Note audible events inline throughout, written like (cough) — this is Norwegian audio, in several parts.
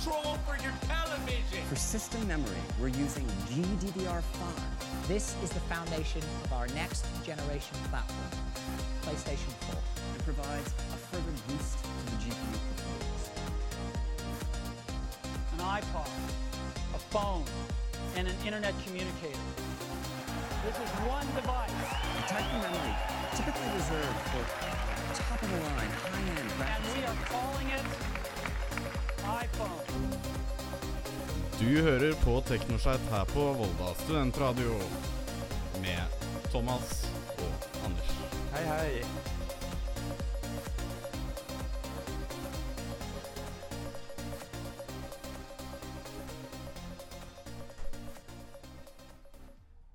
for your television. For system memory, we're using GDDR5. This is the foundation of our next generation platform, PlayStation 4. It provides a further boost to the GPU performance. an iPod, a phone, and an internet communicator. This is one device, The type of memory typically reserved for top-of-the-line, high-end and we are calling it Du hører på Teknosjeit her på Volda studentradio med Thomas og Anders. Hei, hei.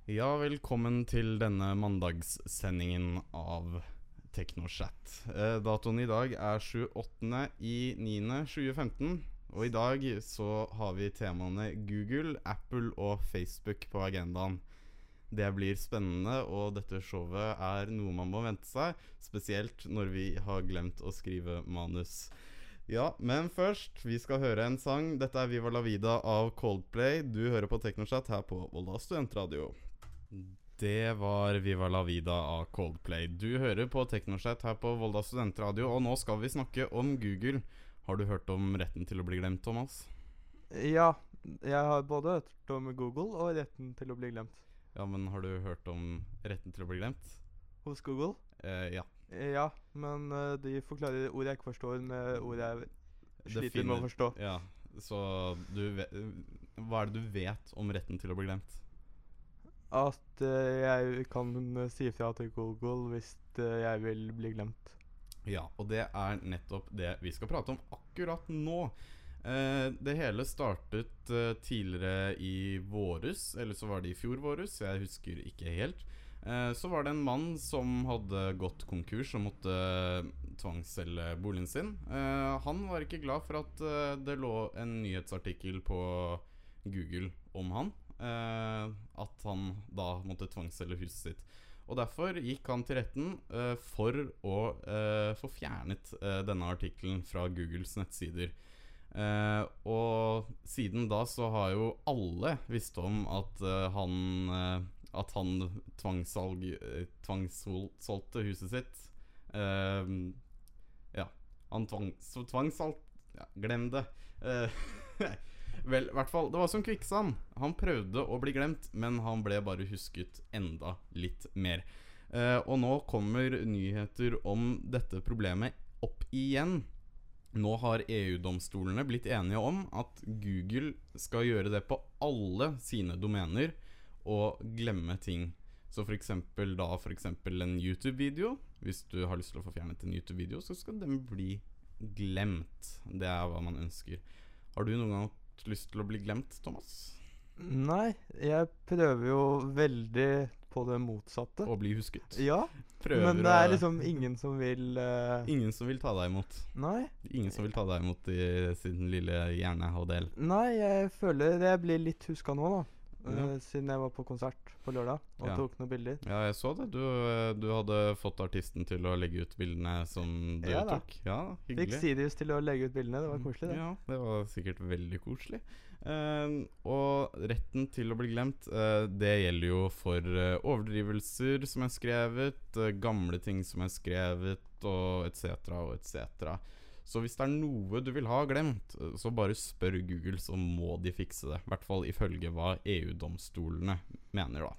Ja, velkommen til denne mandagssendingen av TeknoChat. Eh, datoen i dag er 28. i 9. 2015. Og i dag så har vi temaene Google, Apple og Facebook på agendaen. Det blir spennende, og dette showet er noe man må vente seg. Spesielt når vi har glemt å skrive manus. Ja, men først, vi skal høre en sang. Dette er Viva la vida av Coldplay. Du hører på TeknoChat her på Volda studentradio. Det var Viva la vida av Coldplay. Du hører på TeknoChat her på Volda studentradio, og nå skal vi snakke om Google. Har du hørt om retten til å bli glemt, Thomas? Ja, jeg har både hørt om Google og retten til å bli glemt. Ja, men har du hørt om retten til å bli glemt? Hos Google? Eh, ja. Ja, men eh, de forklarer ord jeg ikke forstår, med ord jeg sliter sliter med å forstå. Ja, så du vet Hva er det du vet om retten til å bli glemt? At uh, jeg kan si fra til Google hvis uh, jeg vil bli glemt. Ja, og det er nettopp det vi skal prate om akkurat nå. Eh, det hele startet eh, tidligere i våres, eller så var det i fjor våres, jeg husker ikke helt. Eh, så var det en mann som hadde gått konkurs og måtte tvangsselge boligen sin. Han var ikke glad for at det lå en nyhetsartikkel på Google om han. At han da måtte tvangsselge huset sitt. Og derfor gikk han til retten uh, for å uh, få fjernet uh, denne artikkelen fra Googles nettsider. Og siden da så har jo alle visst om at han At han tvangssalg tvangssolgte huset sitt. Ja. Han tvangs, tvangssalgte ja, Glem det. (laughs) Vel, hvert fall, det var som kvikksand. Han prøvde å bli glemt, men han ble bare husket enda litt mer. Eh, og nå kommer nyheter om dette problemet opp igjen. Nå har EU-domstolene blitt enige om at Google skal gjøre det på alle sine domener og glemme ting. Så for eksempel da for eksempel en YouTube-video. Hvis du har lyst til å få fjernet en YouTube-video, så skal den bli glemt. Det er hva man ønsker. Har du noen gang lyst til å bli glemt, Thomas? Nei, jeg prøver jo veldig på det motsatte. Å bli husket? Ja, Prøver men det er liksom ingen som vil uh... Ingen som vil ta deg imot. Nei. Ingen som vil ta deg imot i sin lille hjernehalvdel. Nei, jeg føler jeg blir litt huska nå, da. Ja. Eh, siden jeg var på konsert på lørdag og Ja. tok noen bilder. Ja, jeg så det. Du, du hadde fått artisten til å legge ut bildene som du Ja tok. Ja, Fikk hyggelig. Sirius til å legge ut bildene. Det var koselig, det. Ja, det var sikkert veldig koselig. Uh, og retten til å bli glemt, uh, det gjelder jo for eh, overdrivelser som er skrevet, eh, gamle ting som er skrevet, og etc. og etc. Så hvis det er noe du vil ha glemt, eh, så bare spør Google, så må de fikse det. I hvert fall ifølge hva EU-domstolene mener, da.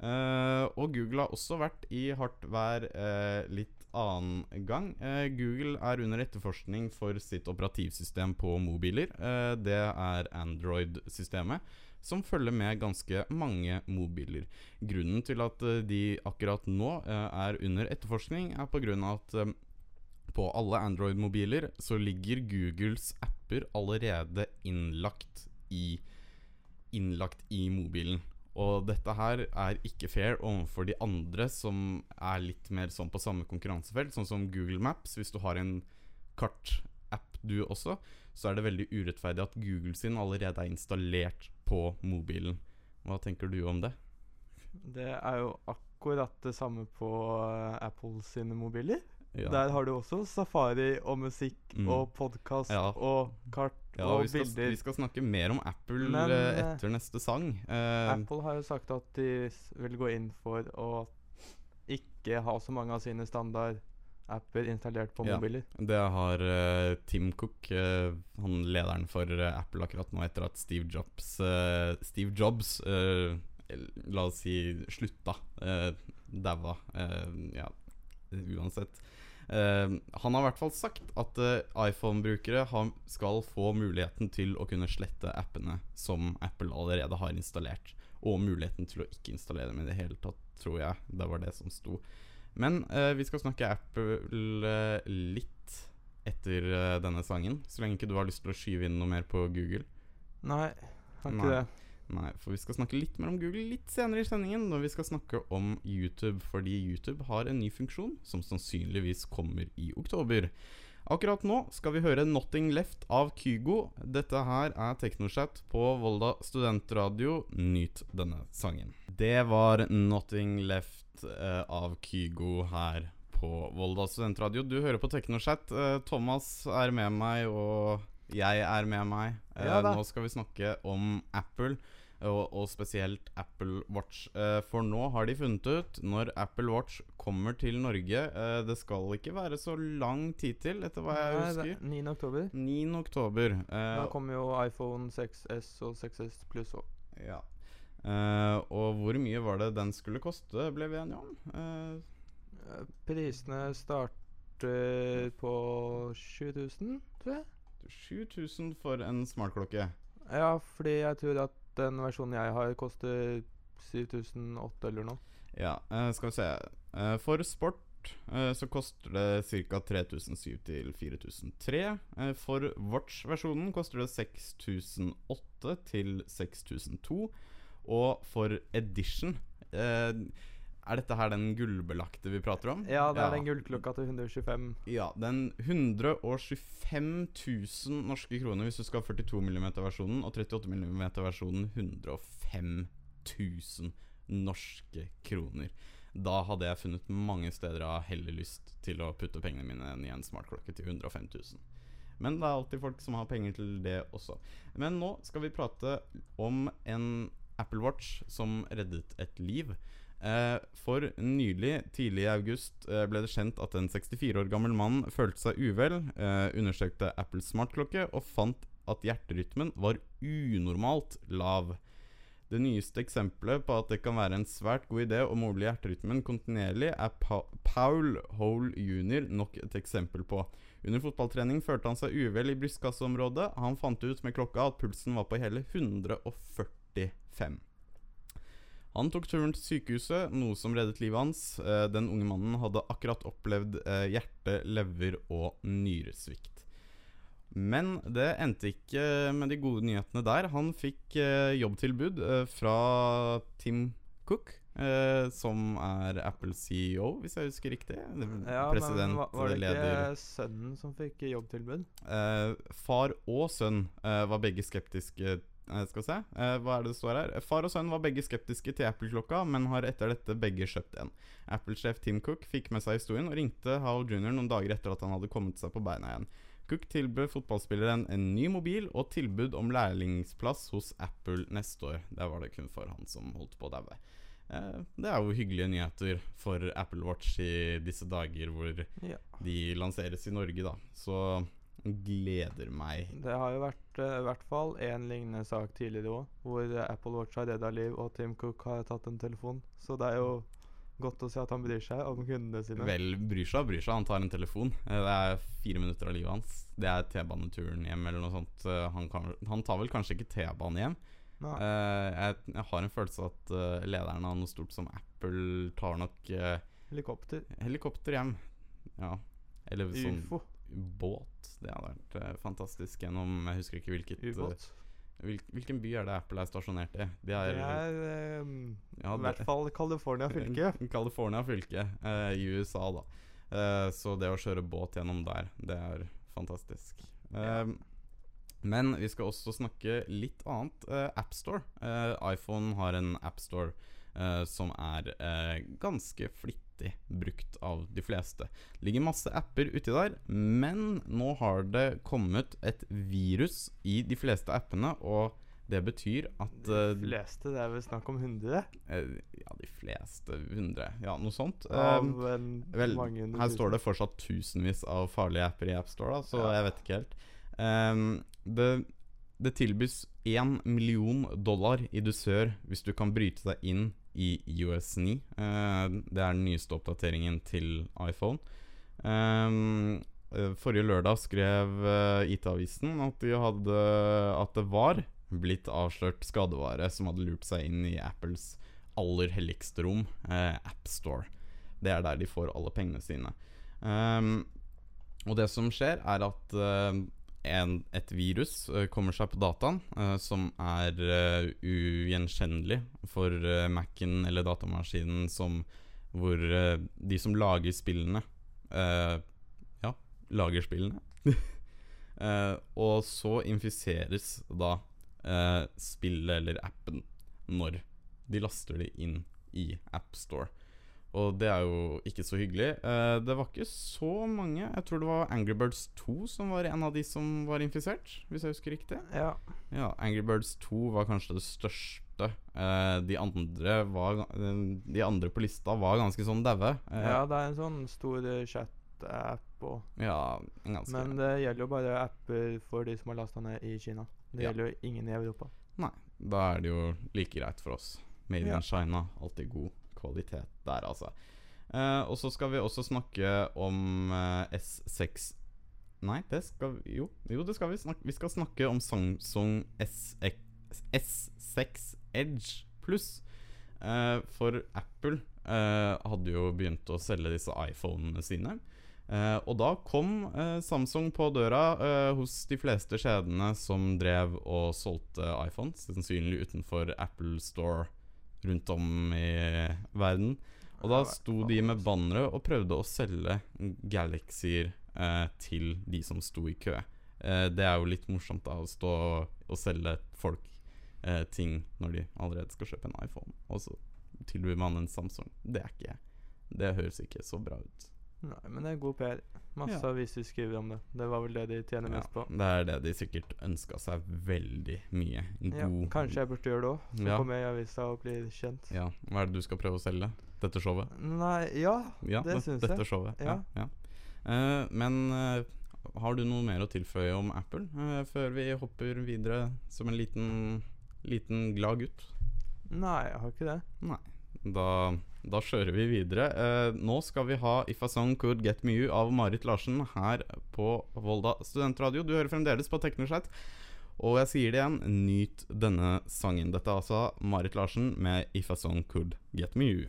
Uh, og Google har også vært i hardt vær uh, litt annen gang. Uh, Google er under etterforskning for sitt operativsystem på mobiler. Det er Android-systemet, som følger med ganske mange mobiler. Grunnen til at de akkurat nå er under etterforskning, er pga. at på alle Android-mobiler så ligger Googles apper allerede innlagt i Innlagt i mobilen. Og dette her er ikke fair overfor de andre som er litt mer sånn på samme konkurransefelt, sånn som Google Maps. Hvis du har en kartapp du også, så er det veldig urettferdig at Google sin allerede er installert på mobilen. Hva tenker du om det? Det er jo akkurat det samme på eh, Apple sine mobiler. Ja. Der har du også safari og musikk Mm. og podkast Ja. og kart Ja, og vi skal, bilder. vi skal snakke mer om Apple Men, eh, eh, etter neste sang. Uh, Apple har jo sagt at de vil gå inn for å ikke ha så mange av sine standard apper installert på mobiler. Det har uh, Tim Cook, uh, han lederen for Apple akkurat nå, etter at Steve Jobs Steve Jobs La oss si slutta. Daua. ja, uansett. Eh, han har i hvert fall sagt at eh, iPhone-brukere skal få muligheten til å kunne slette appene som Apple allerede har installert. Og muligheten til å ikke installere dem i det hele tatt, tror jeg. Det var det som sto. Men eh, vi skal snakke Apple eh, litt etter eh, denne sangen. Så lenge ikke du har lyst til å skyve inn noe mer på Google. Nei, har ikke Nei. det. Nei, for vi skal snakke litt mer om Google litt senere i sendingen, når vi skal snakke om YouTube, fordi YouTube har en ny funksjon som sannsynligvis kommer i oktober. Akkurat nå skal vi høre 'Nothing Left' av Kygo. Dette her er TeknoChat på Volda studentradio. Nyt denne sangen. Det var 'Nothing Left' eh, av Kygo her på Volda studentradio. Du hører på TeknoChat. Eh, Thomas er med meg, og jeg er med meg. Eh, Ja nå skal vi snakke om Apple. Og, og spesielt Apple Watch. Eh, for nå har de funnet ut når Apple Watch kommer til Norge eh, Det skal ikke være så lang tid til, etter hva jeg husker. det er 9. oktober. 9. oktober. Eh, Da kommer jo iPhone 6S og 6S pluss òg. ja. Og hvor mye var det den skulle koste, ble vi enige om? Prisene starter på 7000, tror jeg. 7000 for en smartklokke. Ja, fordi jeg tror at den versjonen jeg har, koster 7008 eller noe. Ja, eh, skal vi se. Eh, for sport eh, så koster det ca. 3007 til 4003. Eh, for Watch-versjonen koster det 6008 til 6002. Og for Edition Er dette her den gullbelagte vi prater om? Ja, det er den gullklokka til 125. Ja, den 125 000 norske kroner hvis du skal ha 42 mm-versjonen, og 38 mm-versjonen 105 000 norske kroner. Da hadde jeg funnet mange steder jeg har heller lyst til å putte pengene mine enn i en smartklokke til 105 000. Men det er alltid folk som har penger til det også. Men nå skal vi prate om en Apple Watch som reddet et liv. Eh, for nylig, tidlig i august, eh, ble det kjent at en 64 år gammel mann følte seg uvel, eh, undersøkte Apples smartklokke og fant at hjerterytmen var unormalt lav. Det nyeste eksempelet på at det kan være en svært god idé å måle hjerterytmen kontinuerlig, er pa Paul Hole jr. nok et eksempel på. Under fotballtrening følte han seg uvel i brystkasseområdet. Han fant ut med klokka at pulsen var på hele 145. Han tok turen til sykehuset, noe som reddet livet hans. Eh, Den unge mannen hadde akkurat opplevd eh, hjerte-, lever- og nyresvikt. Men det endte ikke med de gode nyhetene der. Han fikk eh, jobbtilbud fra Tim Cook, som er Apple CEO, hvis jeg husker riktig. Ja, President, men var, det det leder. ikke sønnen som fikk jobbtilbud? Far og sønn var begge skeptiske Skal se, eh, hva er det det står her? Far og sønn var begge skeptiske til Apple-klokka, men har etter dette begge kjøpt en. Apple-sjef Tim Cook fikk med seg historien og ringte Howell Jr. noen dager etter at han hadde kommet seg på beina igjen. Cook tilbød fotballspilleren en ny mobil og tilbud om lærlingsplass hos Apple neste år. Der var det kun for han som holdt på å daue. Eh, det er jo hyggelige nyheter for Apple Watch i disse dager hvor Ja. de lanseres i Norge, da. Så gleder meg. Det har jo vært eh, i hvert fall én lignende sak tidligere òg, hvor eh, Apple Watch har redda liv, og Tim Cook har tatt en telefon. Så det er jo godt å se at han bryr seg om kundene sine. Vel, bryr seg og bryr seg. Han tar en telefon. Eh, Det er fire minutter av livet hans. Det er T-baneturen hjem eller noe sånt. Han, kan, han tar vel kanskje ikke T-bane hjem. Eh, jeg, jeg har en følelse at uh, lederen av noe stort som Apple tar nok uh, Helikopter. helikopter hjem. Ja. Eller sånn Ufo. Båt. Det hadde vært eh, fantastisk gjennom Jeg husker ikke hvilket eh, Ubåt. hvil, Hvilken by er det Apple er stasjonert i? De er, Det er um, ja, i hvert fall California (laughs) fylke. California fylke uh, i USA, da. Uh, så det å kjøre båt gjennom der, det er fantastisk. Eh, Men vi skal også snakke litt annet. Uh, AppStore. Uh, iPhone har en AppStore uh, som er eh, ganske flittig brukt av de fleste. Det ligger masse apper uti der, men nå har det kommet et virus i de fleste appene, og det betyr at De eh, fleste, det er vel snakk om 100? eh, Ja, de fleste hundre. Ja, noe sånt. Ja, Um, Vel, her står det fortsatt tusenvis av farlige apper i AppStore, så Ja. jeg vet ikke helt. Um, det, det tilbys én million dollar i dusør hvis du kan bryte deg inn i US 9. Eh, det er den nyeste oppdateringen til iPhone. Ehm, eh, forrige lørdag skrev eh, IT-avisen at, at det var blitt avslørt skadevare som hadde lurt seg inn i Apples aller helligste rom, eh, AppStore. Det er der de får alle pengene sine. Um, og det som skjer, er at eh, en, et virus eh, kommer seg på dataen eh, som er eh, ugjenkjennelig for Mac-en eller datamaskinen som hvor de som lager spillene Ja, lager spillene. (laughs) Og så infiseres da spillet eller appen når de laster det inn i AppStore. Og det er jo ikke så hyggelig. Eh, det var ikke så mange. Jeg tror det var Angry Birds 2 som var en av de som var infisert, hvis jeg husker riktig. Ja. Ja, Angry Birds 2 var kanskje det største. Eh, de, andre var, eh, de andre på lista var ganske sånn daue. Ja, det er en sånn stor chat-app òg. ja, ganske Men det gjelder jo bare apper for de som har lasta ned i Kina. Det Ja. gjelder jo ingen i Europa. Nei, da er det jo like greit for oss. Made Ja. in China, alltid god kvalitet der, altså. Uh, og så skal vi også snakke om uh, S6 Nei, det skal vi Jo, jo det skal vi snakke Vi skal snakke om Samsung SX, S6 Edge pluss. Uh, for Apple eh, hadde jo begynt å selge disse iPhonene sine. Eh, og da kom eh, Samsung på døra eh, hos de fleste kjedene som drev og solgte iPhones, sannsynlig utenfor Apple Store rundt om i verden. Og da sto de med altså. bannere og prøvde å selge Galaxyer eh, til de som sto i kø. Eh, det er jo litt morsomt da å stå og selge folk eh, ting når de allerede skal kjøpe en iPhone, og så tilbyr man en Samsung. Det er ikke Det høres ikke så bra ut. Nei, men det er god PR. Masse Ja. aviser skriver om det. Det var vel det de tjener mest på. det er det de sikkert ønska seg veldig mye. God kanskje jeg burde gjøre det òg. Ja. kommer jeg i avisa og blir kjent. Ja, Hva er det du skal prøve å selge? Dette showet? Nei, ja, det det- syns dette showet. Ja. Eh, men uh, har du noe mer å tilføye om Apple uh, før vi hopper videre som en liten, liten glad gutt? Nei, jeg har ikke det. Nei. Da, da kjører vi videre. Eh, nå skal vi ha If a Song Could Get Me You av Marit Larsen her på Volda studentradio. Du hører fremdeles på Teknoschat. Og jeg sier det igjen, nyt denne sangen. Dette er altså Marit Larsen med If a Song Could Get Me You.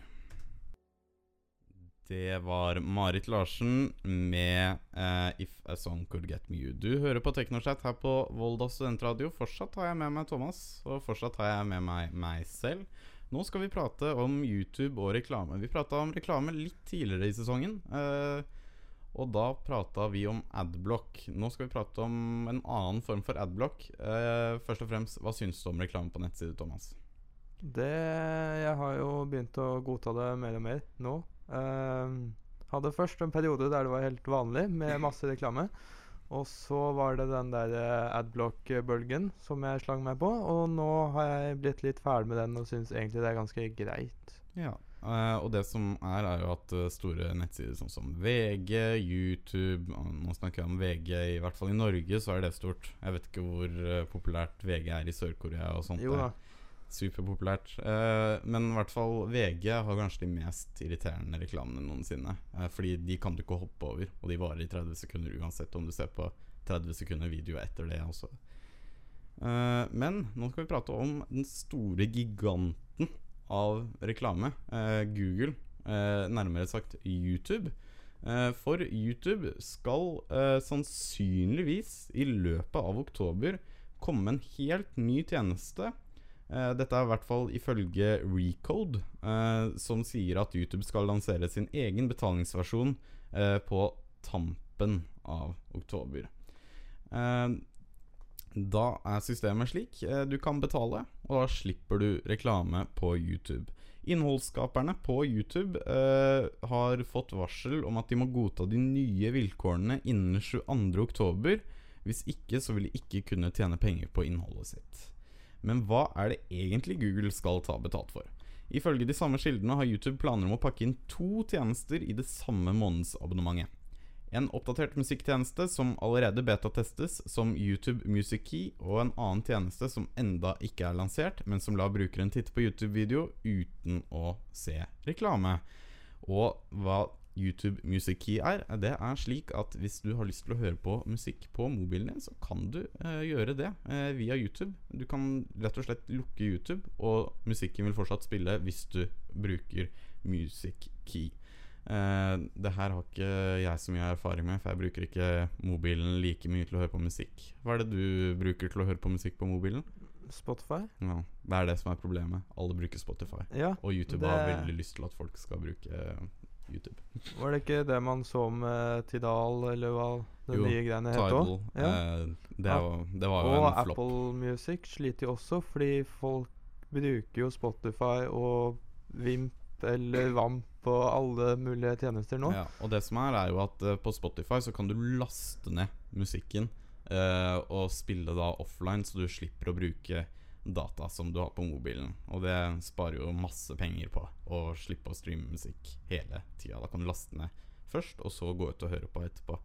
Det var Marit Larsen med eh, If a Song Could Get Me You. Du hører på Teknoschat her på Volda studentradio. Fortsatt har jeg med meg Thomas, og fortsatt har jeg med meg meg selv. Nå skal vi prate om YouTube og reklame. Vi prata om reklame litt tidligere i sesongen. Eh, og da prata vi om adblock. Nå skal vi prate om en annen form for adblock. Eh, først og fremst, hva syns du om reklame på nettside, Thomas? Det Jeg har jo begynt å godta det mer og mer nå. Ehm, hadde først en periode der det var helt vanlig med masse reklame. Og så var det den der eh, adblock-bølgen som jeg slang meg på. Og nå har jeg blitt litt ferdig med den og syns egentlig det er ganske greit. Ja. Uh, og det som er, er jo at eh, store nettsider sånn som VG, YouTube Nå snakker jeg om VG, i hvert fall i Norge så er det stort. Jeg vet ikke hvor populært VG er i Sør-Korea og sånt. Jo da. er Superpopulært. Eh, men i hvert fall VG har kanskje de mest irriterende reklamene noensinne. Eh, fordi de kan du ikke hoppe over, og de varer i 30 sekunder uansett om du ser på 30 sekunder video etter det også. Eh, men nå skal vi prate om den store giganten av reklame. Google, nærmere sagt YouTube. For YouTube skal sannsynligvis i løpet av oktober komme en helt ny tjeneste. Eh, dette er i hvert fall ifølge Recode, eh, som sier at YouTube skal lansere sin egen betalingsversjon eh, på tampen av oktober. Da er systemet slik. Du kan betale, og da slipper du reklame på YouTube. Innholdsskaperne på YouTube har fått varsel om at de må godta de nye vilkårene innen 22.10. Hvis ikke så vil de ikke kunne tjene penger på innholdet sitt. Men hva er det egentlig Google skal ta betalt for? Ifølge de samme kildene har YouTube planer om å pakke inn to tjenester i det samme månedsabonnementet. En oppdatert musikktjeneste som allerede betatestes som YouTube Music Key, og en annen tjeneste som enda ikke er lansert, men som lar brukeren titte på YouTube-video uten å se reklame. Og hva YouTube Music Key er, det er slik at hvis du har lyst til å høre på musikk på mobilen din, så kan du eh, gjøre det eh, via YouTube. Du kan rett og slett lukke YouTube, og musikken vil fortsatt spille hvis du bruker Music Key. Eh, det her har ikke jeg så mye erfaring med, for jeg bruker ikke mobilen like mye til å høre på musikk. Hva er det du bruker til å høre på musikk på mobilen? Spotify? Ja, Det er det som er problemet. Alle bruker Spotify. Ja. Og YouTube det- har veldig lyst til at folk skal bruke eh, YouTube. Var det ikke det man så med Tidal, eller hva den Jo, nye greiene het Tidal. òg? Ja. eh, det, Ja. det var jo Og en flopp. Apple Music sliter jo også, fordi folk bruker jo Spotify og Vimp eller Vamp og alle mulige tjenester nå. Ja, og det som er, er jo at eh, på Spotify så kan du laste ned musikken eh, og spille da offline, så du slipper å bruke data som du har på mobilen. Og det sparer jo masse penger på å slippe å streame musikk hele tida. Da kan du laste ned først, og så gå ut og høre på etterpå.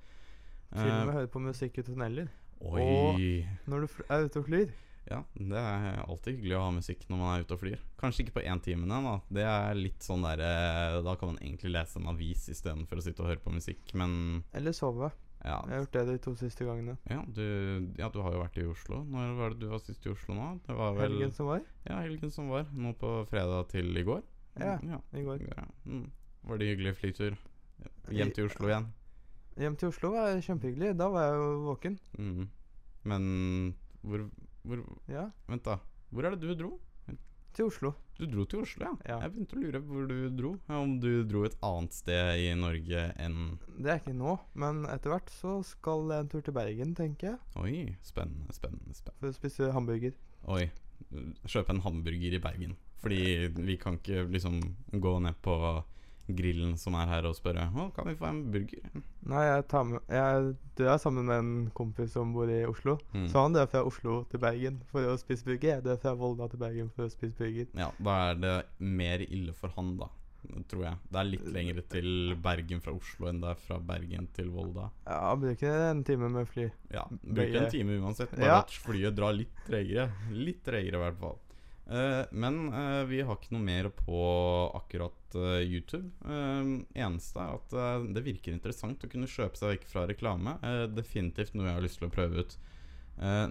Til og med Eh, høre på musikk i tunneler. oi Når du er ute og flyr. Ja, det er alltid hyggelig å ha musikk når man er ute og flyr. Kanskje ikke på én time, da. Det er litt sånn der eh, Da kan man egentlig lese en avis istedenfor å sitte og høre på musikk, men Eller sove. Ja, Jeg har gjort det de to siste gangene. Ja, du, ja, du har jo vært i Oslo. Når var det du var sist i Oslo nå? Det var vel Helgen som var. Ja, helgen som var. Nå på fredag til i går. Ja, ja. i går. Ja. Mm. Var det hyggelig flytur? Hjem til Oslo igjen? Hjem til Oslo var kjempehyggelig. Da var jeg jo våken. Mm. Men hvor, hvor Ja, Vent, da. Hvor er det du dro? Til Oslo. Du dro til Oslo, ja? Ja. Jeg begynte å lure på hvor du dro. Om du dro et annet sted i Norge enn Det er ikke nå, men etter hvert så skal jeg en tur til Bergen, tenker jeg. Oi, spennende, spennende, spennende. For å spise hamburger. Oi. Kjøpe en hamburger i Bergen. Fordi vi kan ikke liksom gå ned på grillen som er her og spørre Å, kan vi få en burger? Nei, jeg tar med Jeg drar sammen med en kompis som bor i Oslo. Mm. Så han drar fra Oslo til Bergen for å spise burger. Jeg drar fra Volda til Bergen for å spise burger. Ja, da er det mer ille for han, da. Tror jeg. Det er litt lengre til Bergen fra Oslo enn det er fra Bergen til Volda. Ja, bruker en time med fly. Ja, Bruker en time uansett, bare Ja. at flyet drar litt tregere. Litt tregere, i hvert fall. Eh, men eh, vi har ikke noe mer på akkurat eh, YouTube. Eneste er at det virker interessant å kunne kjøpe seg vekk fra reklame. Definitivt noe jeg har lyst til å prøve ut.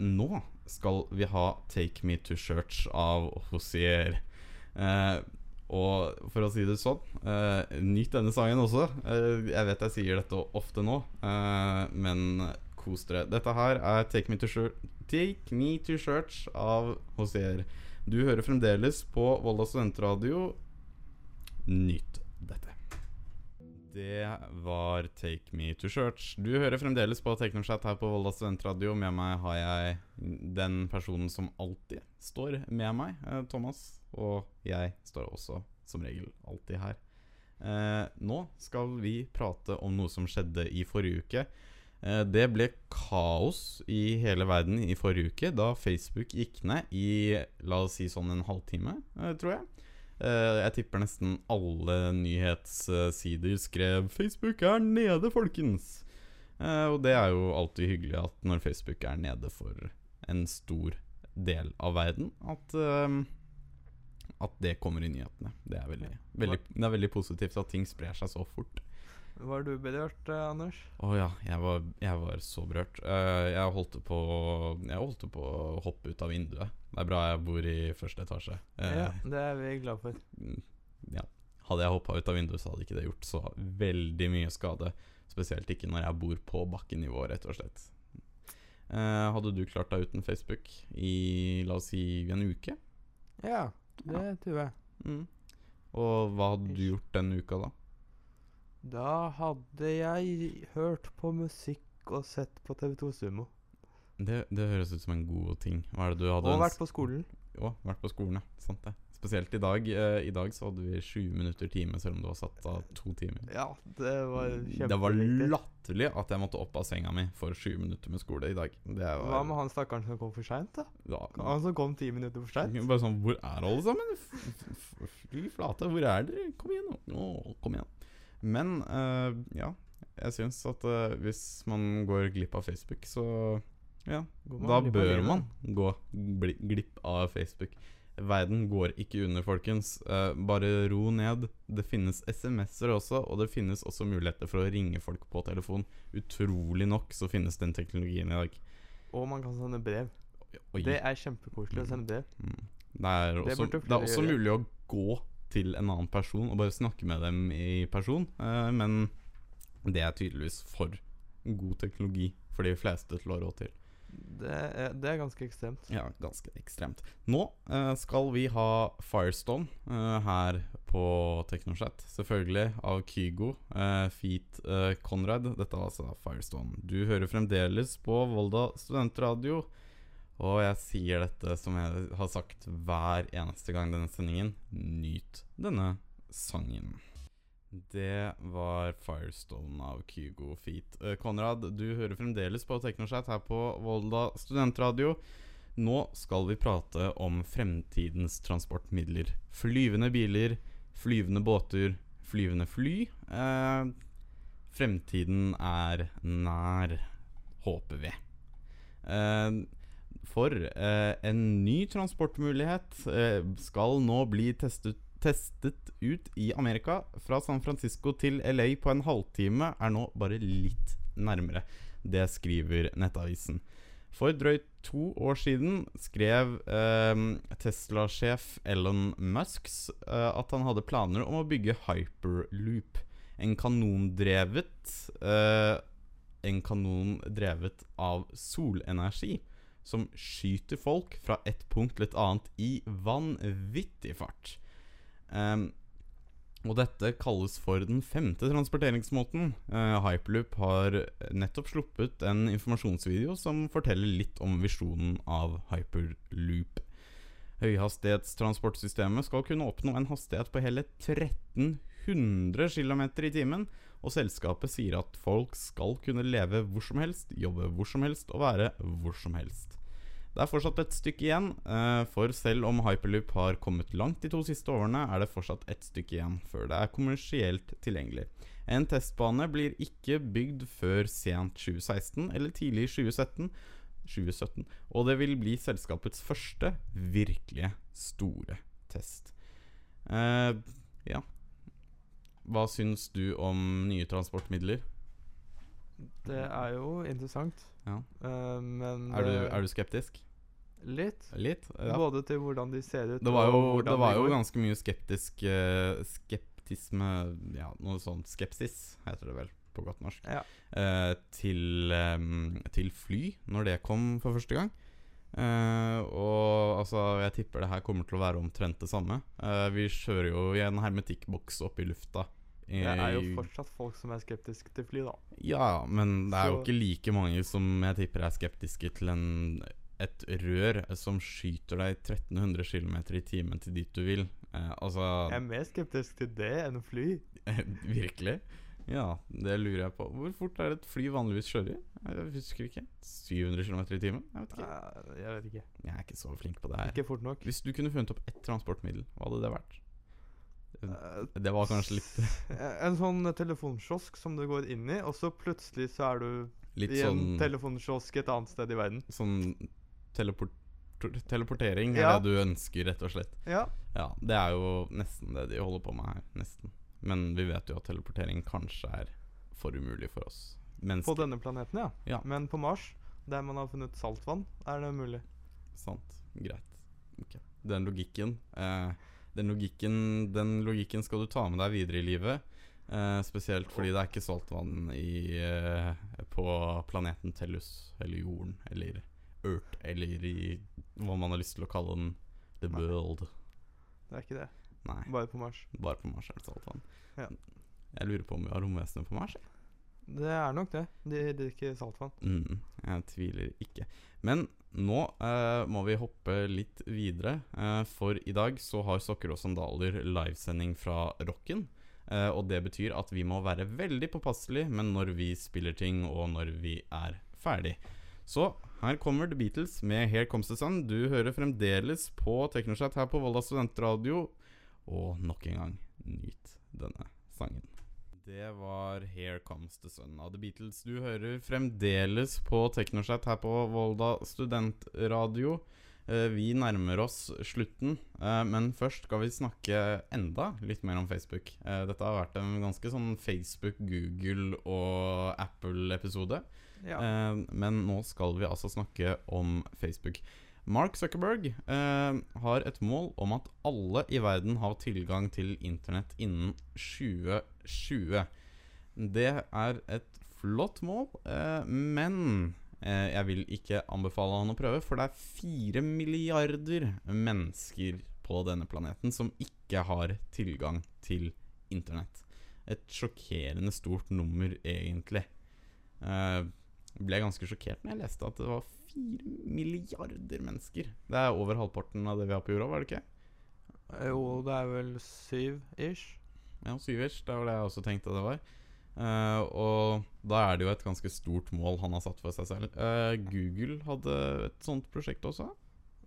Nå skal vi ha 'Take Me To Church' av Hosier. Og for å si det sånn, nyt denne sangen også. Jeg vet jeg sier dette ofte nå, men kos dere. Dette her er Take Me To Church, Take Me to Church av Hosier. Du hører fremdeles på Volda studentradio. Nyt dette. Det var Take Me To Church. Du hører fremdeles på Teknochat her på Volda studentradio. Med meg har jeg den personen som alltid står med meg, eh, Thomas. Og jeg står også som regel alltid her. Eh, nå skal vi prate om noe som skjedde i forrige uke. Eh, det ble kaos i hele verden i forrige uke da Facebook gikk ned i la oss si sånn en halvtime, eh, tror jeg. Eh, jeg tipper nesten alle nyhetssider skrev 'Facebook er nede, folkens'. Og det er jo alltid hyggelig at når Facebook er nede for en stor del av verden, at at det kommer i nyhetene. Det er veldig, veldig, det er veldig positivt at ting sprer seg så fort. Var du berørt, eh, Anders? Å ja, jeg var, jeg var så berørt. Uh, jeg, holdt på, jeg holdt på å hoppe ut av vinduet. Det er bra jeg bor i første etasje. Uh, Ja, det er vi glad for. mm, ja. hadde jeg hoppa ut av vinduet, så hadde ikke det gjort så veldig mye skade. Spesielt ikke når jeg bor på bakkenivå, rett og slett. Uh, hadde du klart deg uten Facebook i la oss si en uke? Ja, det tror jeg. Mm. Og hva hadde du gjort den uka, da? Da hadde jeg hørt på musikk og sett på TV2 Sumo. Det, det høres ut som en god ting. Hva er det du hadde Og vært på skolen. Ja, vært på skolen, ja. Sant det. Spesielt i dag. Eh, I dag så hadde vi 20 minutter time, selv om du var satt av to timer. Ja, det var Det var latterlig at jeg måtte opp av senga mi for 20 minutter med skole i dag. Det var, Hva med han stakkaren som kom for seint, da? Ja, Han som kom ti minutter for seint? Bare sånn Hvor er alle sammen? Fy flate, hvor er dere? Kom igjen, nå. Å, kom igjen. Men eh, ja, jeg syns at eh, hvis man går glipp av Facebook, så ja, da bør man gå bli, glipp av Facebook. Verden går ikke under, folkens. Eh, bare ro ned. Det finnes SMS-er også, og det finnes også muligheter for å ringe folk på telefon. Utrolig nok så finnes den teknologien i dag. Og man kan sende brev. Oi. Det er kjempekoselig å sende brev. Mm. Det er også, det, det er også mulig å gå til en annen person og bare snakke med dem i person, eh, men det er tydeligvis for god teknologi for de fleste til å ha råd til. Det er, det er ganske ekstremt. Ja, ganske ekstremt. Nå eh, skal vi ha Firestone eh, her på TeknoChat, Selvfølgelig av Kygo, uh, Feet eh, Conrad. Dette var altså Firestone. Du hører fremdeles på Volda studentradio. Og jeg sier dette som jeg har sagt hver eneste gang denne sendingen. Nyt denne sangen. Det var Firestone av Kygo Feet. Eh, Konrad, du hører fremdeles på Teknoshat her på Volda studentradio. Nå skal vi prate om fremtidens transportmidler. Flyvende biler, flyvende båter, flyvende fly. Eh, fremtiden er nær, håper vi. Eh, for eh, en ny transportmulighet eh, skal nå bli testet, testet ut i Amerika. Fra San Francisco til LA på en halvtime er nå bare litt nærmere. Det skriver Nettavisen. For drøyt to år siden skrev eh, Tesla-sjef Elon Musks eh, at han hadde planer om å bygge hyperloop. En kanondrevet eh, En kanon drevet av solenergi som skyter folk fra et punkt til et annet i vanvittig fart. Um, og dette kalles for den femte transporteringsmåten. Uh, Hyperloop har nettopp sluppet en informasjonsvideo som forteller litt om visjonen av Hyperloop. Høyhastighetstransportsystemet skal kunne oppnå en hastighet på hele 1300 km i timen, og selskapet sier at folk skal kunne leve hvor som helst, jobbe hvor som helst og være hvor som helst. Det er fortsatt et stykke igjen, eh, for selv om Hyperloop har kommet langt de to siste årene, er det fortsatt et stykke igjen før det er kommersielt tilgjengelig. En testbane blir ikke bygd før sent 2016 eller tidlig 2017, 2017 og det vil bli selskapets første virkelige store test. Uh, ja. Hva syns du om nye transportmidler? Det er jo interessant. Ja. Uh, men Er du, er du skeptisk? Litt. Litt? Ja. Både til hvordan de ser ut, Det var jo, det var jo ganske mye skeptisk uh, skeptisme Ja, noe sånt skepsis, heter det vel på godt norsk, Ja. uh, til, um, til fly når det kom for første gang. Uh, og altså, jeg tipper det her kommer til å være omtrent det samme. Vi kjører jo i en hermetikkboks opp i lufta. i- Det er jo fortsatt folk som er skeptiske til fly, da. Ja, men det er jo ikke like mange som jeg tipper er skeptiske til en, et rør som skyter deg 1300 km i timen til dit du vil. Eh, altså Jeg er mer skeptisk til det enn fly. (laughs) Virkelig? Ja, det lurer jeg på. Hvor fort er det et fly vanligvis kjører? Jeg husker ikke. 700 km i timen? Jeg vet ikke. Eh, Jeg vet ikke. Jeg er ikke så flink på det her. Ikke fort nok. Hvis du kunne funnet opp ett transportmiddel, hva hadde det vært? Eh, Det var kanskje litt En sånn telefonkiosk som du går inn i, og så plutselig så er du Litt i en sånn, telefonkiosk et annet sted i verden. sånn teleport teleportering er Ja. det du ønsker, rett og slett. Ja. Ja, det er jo nesten det de holder på med her. Nesten. Men vi vet jo at teleportering kanskje er for umulig for oss På denne planeten, ja. Ja. Men på Mars, der man har funnet saltvann, er det mulig. Sant. Greit. Okay. Den logikken eh, den logikken, den logikken skal du ta med deg videre i livet. Eh, spesielt fordi det er ikke saltvann i, eh, på planeten Tellus, eller jorden, eller Earth, eller i hva man har lyst til å kalle den. The Nei. world. Det er ikke det. Nei, Bare på Mars. bare på Mars er det saltvann. Ja. Jeg lurer på om vi har romvesener på Mars. Det er nok det. De drikker saltvann. Mm, jeg tviler ikke. Men nå eh, må vi hoppe litt videre, eh, for i dag så har Sokker og sandaler livesending fra Rocken. Eh, og det betyr at vi må være veldig påpasselige med når vi spiller ting, og når vi er ferdig. Så her kommer The Beatles med Here Comes the Sun. Du hører fremdeles på TeknoChat her på Volda studentradio. Og nok en gang, nyt denne sangen. Det var Here Comes the Sun av The Beatles. Du hører fremdeles på TeknoChat her på Volda studentradio. Eh, vi nærmer oss slutten, eh, men først skal vi snakke enda litt mer om Facebook. Eh, dette har vært en ganske sånn Facebook, Google og Apple-episode. Ja. Eh, men nå skal vi altså snakke om Facebook. Mark Zuckerberg eh, har et mål om at alle i verden har tilgang til internett innen 2020. Det er et flott mål, eh, men eh, jeg vil ikke anbefale han å prøve, for det er fire milliarder mennesker på denne planeten som ikke har tilgang til internett. Et sjokkerende stort nummer, egentlig. Eh, ble ganske sjokkert når jeg leste at det var fire milliarder mennesker. Det er over halvparten av det vi har på jorda, var det ikke? Jo, det er vel syv ish. Ja, syv-ish. Det var det jeg også tenkte det var. Uh, og da er det jo et ganske stort mål han har satt for seg selv. Uh, Google hadde et sånt prosjekt også.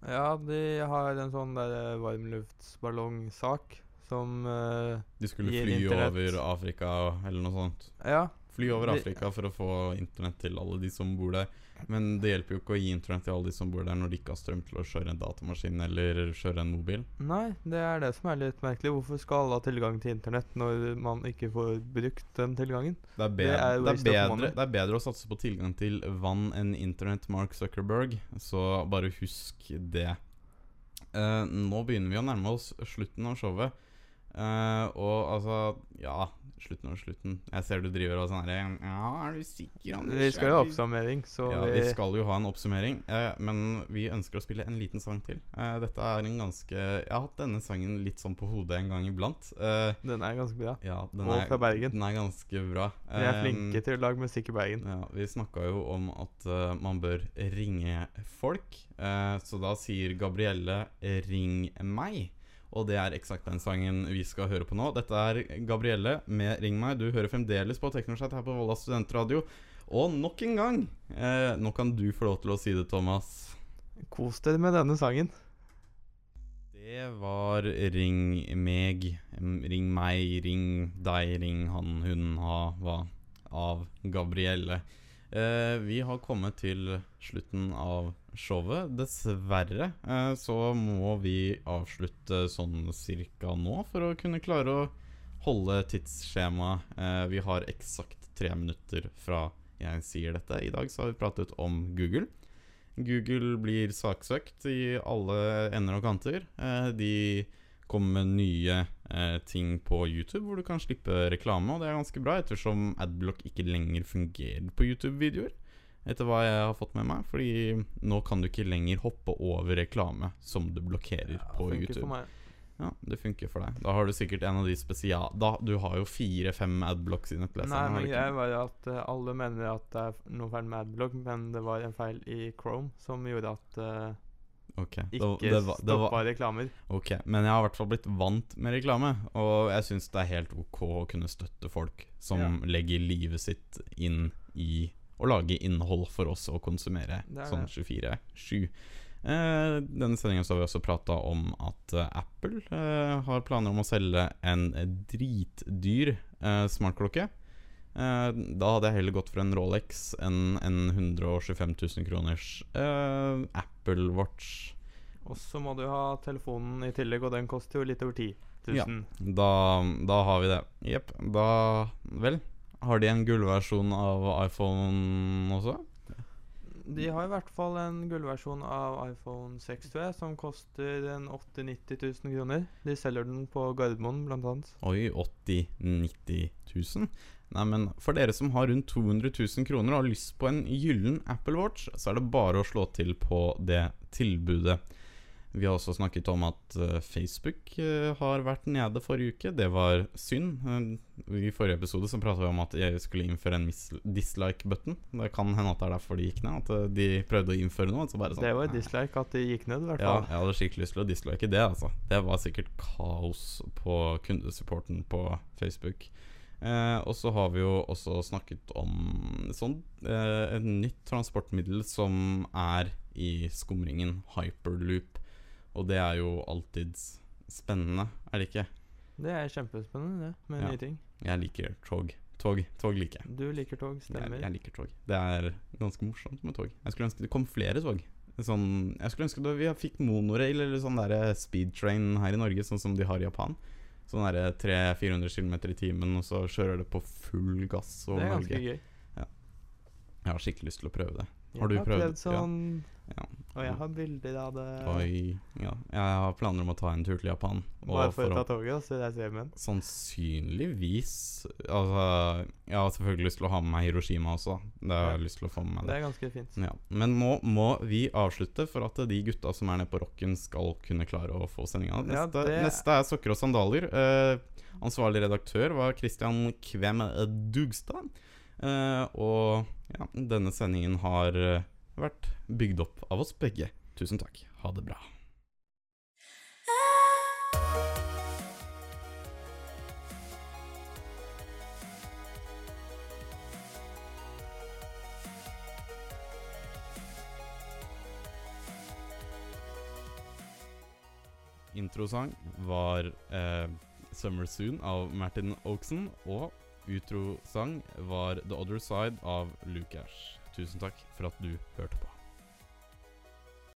Ja, de har en sånn der eh, varmluftsballongsak som uh, De skulle fly over Afrika eller noe sånt. Ja. Fly over Afrika for å få internett til alle de som bor der. Men det hjelper jo ikke å gi internett til alle de som bor der når de ikke har strøm til å kjøre en datamaskin eller kjøre en mobil. Nei, det er det som er litt merkelig. Hvorfor skal alle ha tilgang til internett når man ikke får brukt den tilgangen? Det er, Det bedre, er det, er bedre, det er bedre å satse på tilgang til vann enn internett, Mark Zuckerberg. Så bare husk det. Uh, nå begynner vi å nærme oss slutten av showet. Uh, og altså Ja, slutten over slutten. Jeg ser du driver og sånn her Ja, er du sikker? Anders? Vi skal jo ha Er oppsummering, så ja, vi, vi skal jo ha en oppsummering, eh, men vi ønsker å spille en liten sang til. Eh, dette er en ganske Jeg har hatt denne sangen litt sånn på hodet en gang iblant. Eh, den er ganske bra. ja, den Og er, fra Bergen. Den er ganske bra. Vi er Eh, flinke til å lage musikk i Bergen. ja, Vi snakka jo om at uh, man bør ringe folk. eh, så da sier Gabrielle 'ring meg'. Og det er eksakt den sangen vi skal høre på nå. Dette er Gabrielle med 'Ring meg'. Du hører fremdeles på Teknoschat her på Volda studentradio. Og nok en gang eh, Nå kan du få lov til å si det, Thomas. Kos dere med denne sangen. Det var 'Ring meg', 'Ring meg', 'Ring deg', 'Ring han', hun, ha, hva av Gabrielle. Eh, vi har kommet til slutten av showet. Dessverre eh, så må vi avslutte sånn cirka nå for å kunne klare å holde tidsskjemaet. Eh, vi har eksakt tre minutter fra jeg sier dette. I dag så har vi pratet om Google. Google blir saksøkt i alle ender og kanter. Eh, de kommer med nye ting på YouTube hvor du kan slippe reklame, og det er ganske bra, ettersom Adblock ikke lenger fungerer på YouTube-videoer. Etter hva jeg har fått med meg, fordi nå kan du ikke lenger hoppe over reklame som du blokkerer på Funker YouTube. for meg. Ja, Det funker for deg. Da har du sikkert en av de spesial... Da, du har jo fire-fem adblocks i nettleseren. Nei, men greia var jo at uh, alle mener at det er noe feil med Adblock, men det var en feil i Chrome som gjorde at eh, Ok, det, ikke det, var- det var, stoppa reklamer. Ok, men jeg har i hvert fall blitt vant med reklame, og jeg syns det er helt ok å kunne støtte folk som Ja. legger livet sitt inn i å lage innhold for oss å konsumere er sånn 24-7. Eh, denne sendingen så har vi også prata om at eh, Apple eh, har planer om å selge en dritdyr eh, smartklokke. Eh, da hadde jeg heller gått for en Rolex enn en 125 000 kroners eh, Apple Watch. Og så må du ha telefonen i tillegg, og den koster jo litt over 10 000. Ja. Da, da har vi det. Jepp. Da Vel. Har de en gullversjon av iPhone også? De har i hvert fall en gullversjon av iPhone 6, tror jeg, som koster en 80 000-90 000 kroner. De selger den på Gardermoen, blant annet. Oi, 80 000-90 000? Nei, men for dere som har rundt 200 000 kroner og har lyst på en gyllen Apple Watch, så er det bare å slå til på det tilbudet. Vi har også snakket om at eh, Facebook eh, har vært nede forrige uke. Det var synd. Eh, I forrige episode så prata vi om at jeg skulle innføre en dislike-button. Det kan hende at det er derfor de gikk ned. At de prøvde å innføre noe. Så sånn, Det var dislike at de gikk ned, i hvert Ja, jeg hadde skikkelig lyst til å dislike det, altså. Det var sikkert kaos på kundesupporten på Facebook. Eh, og så har vi jo også snakket om sånn eh, et nytt transportmiddel som er i skumringen, hyperloop. Og det er jo alltid spennende, er det ikke? Det er kjempespennende, det, med Ja. nye ting. Jeg liker tog. Tog, tog liker jeg. Du liker tog, Jeg, stemmer. jeg liker tog. Det er ganske morsomt med tog. Jeg skulle ønske det kom flere tog. Sånn, jeg skulle ønske det, vi fikk monorail eller sånn der speedtrain her i Norge, sånn som de har i Japan. Sånn 300-400 km i timen, og så kjører det på full gass det er ganske gøy. Jeg har skikkelig lyst til å prøve det. Jeg Har du prøvd? prøvd sånn, Ja. og jeg har bilder av det. Oi. Ja. Jeg har planer om å ta en tur til Japan. Bare for å ta toget og så reise hjem igjen. Sannsynligvis Altså, jeg har selvfølgelig lyst til å ha med meg Hiroshima også. Det har jeg lyst til å få med meg. Det er ganske fint. Ja, Men nå må vi avslutte for at de gutta som er nede på rocken, skal kunne klare å få sendinga. Ja, Neste, det- neste er sokker og sandaler. Eh, ansvarlig redaktør var Christian Kvem Dugstad. Eh, og ja, denne sendingen har eh, vært bygd opp av oss begge. Tusen takk. Ha det bra. Introsang var eh, 'Summer Soon' av Martin Oakson. Og utrosang var 'The Other Side' av Lukash. Tusen takk for at du hørte på.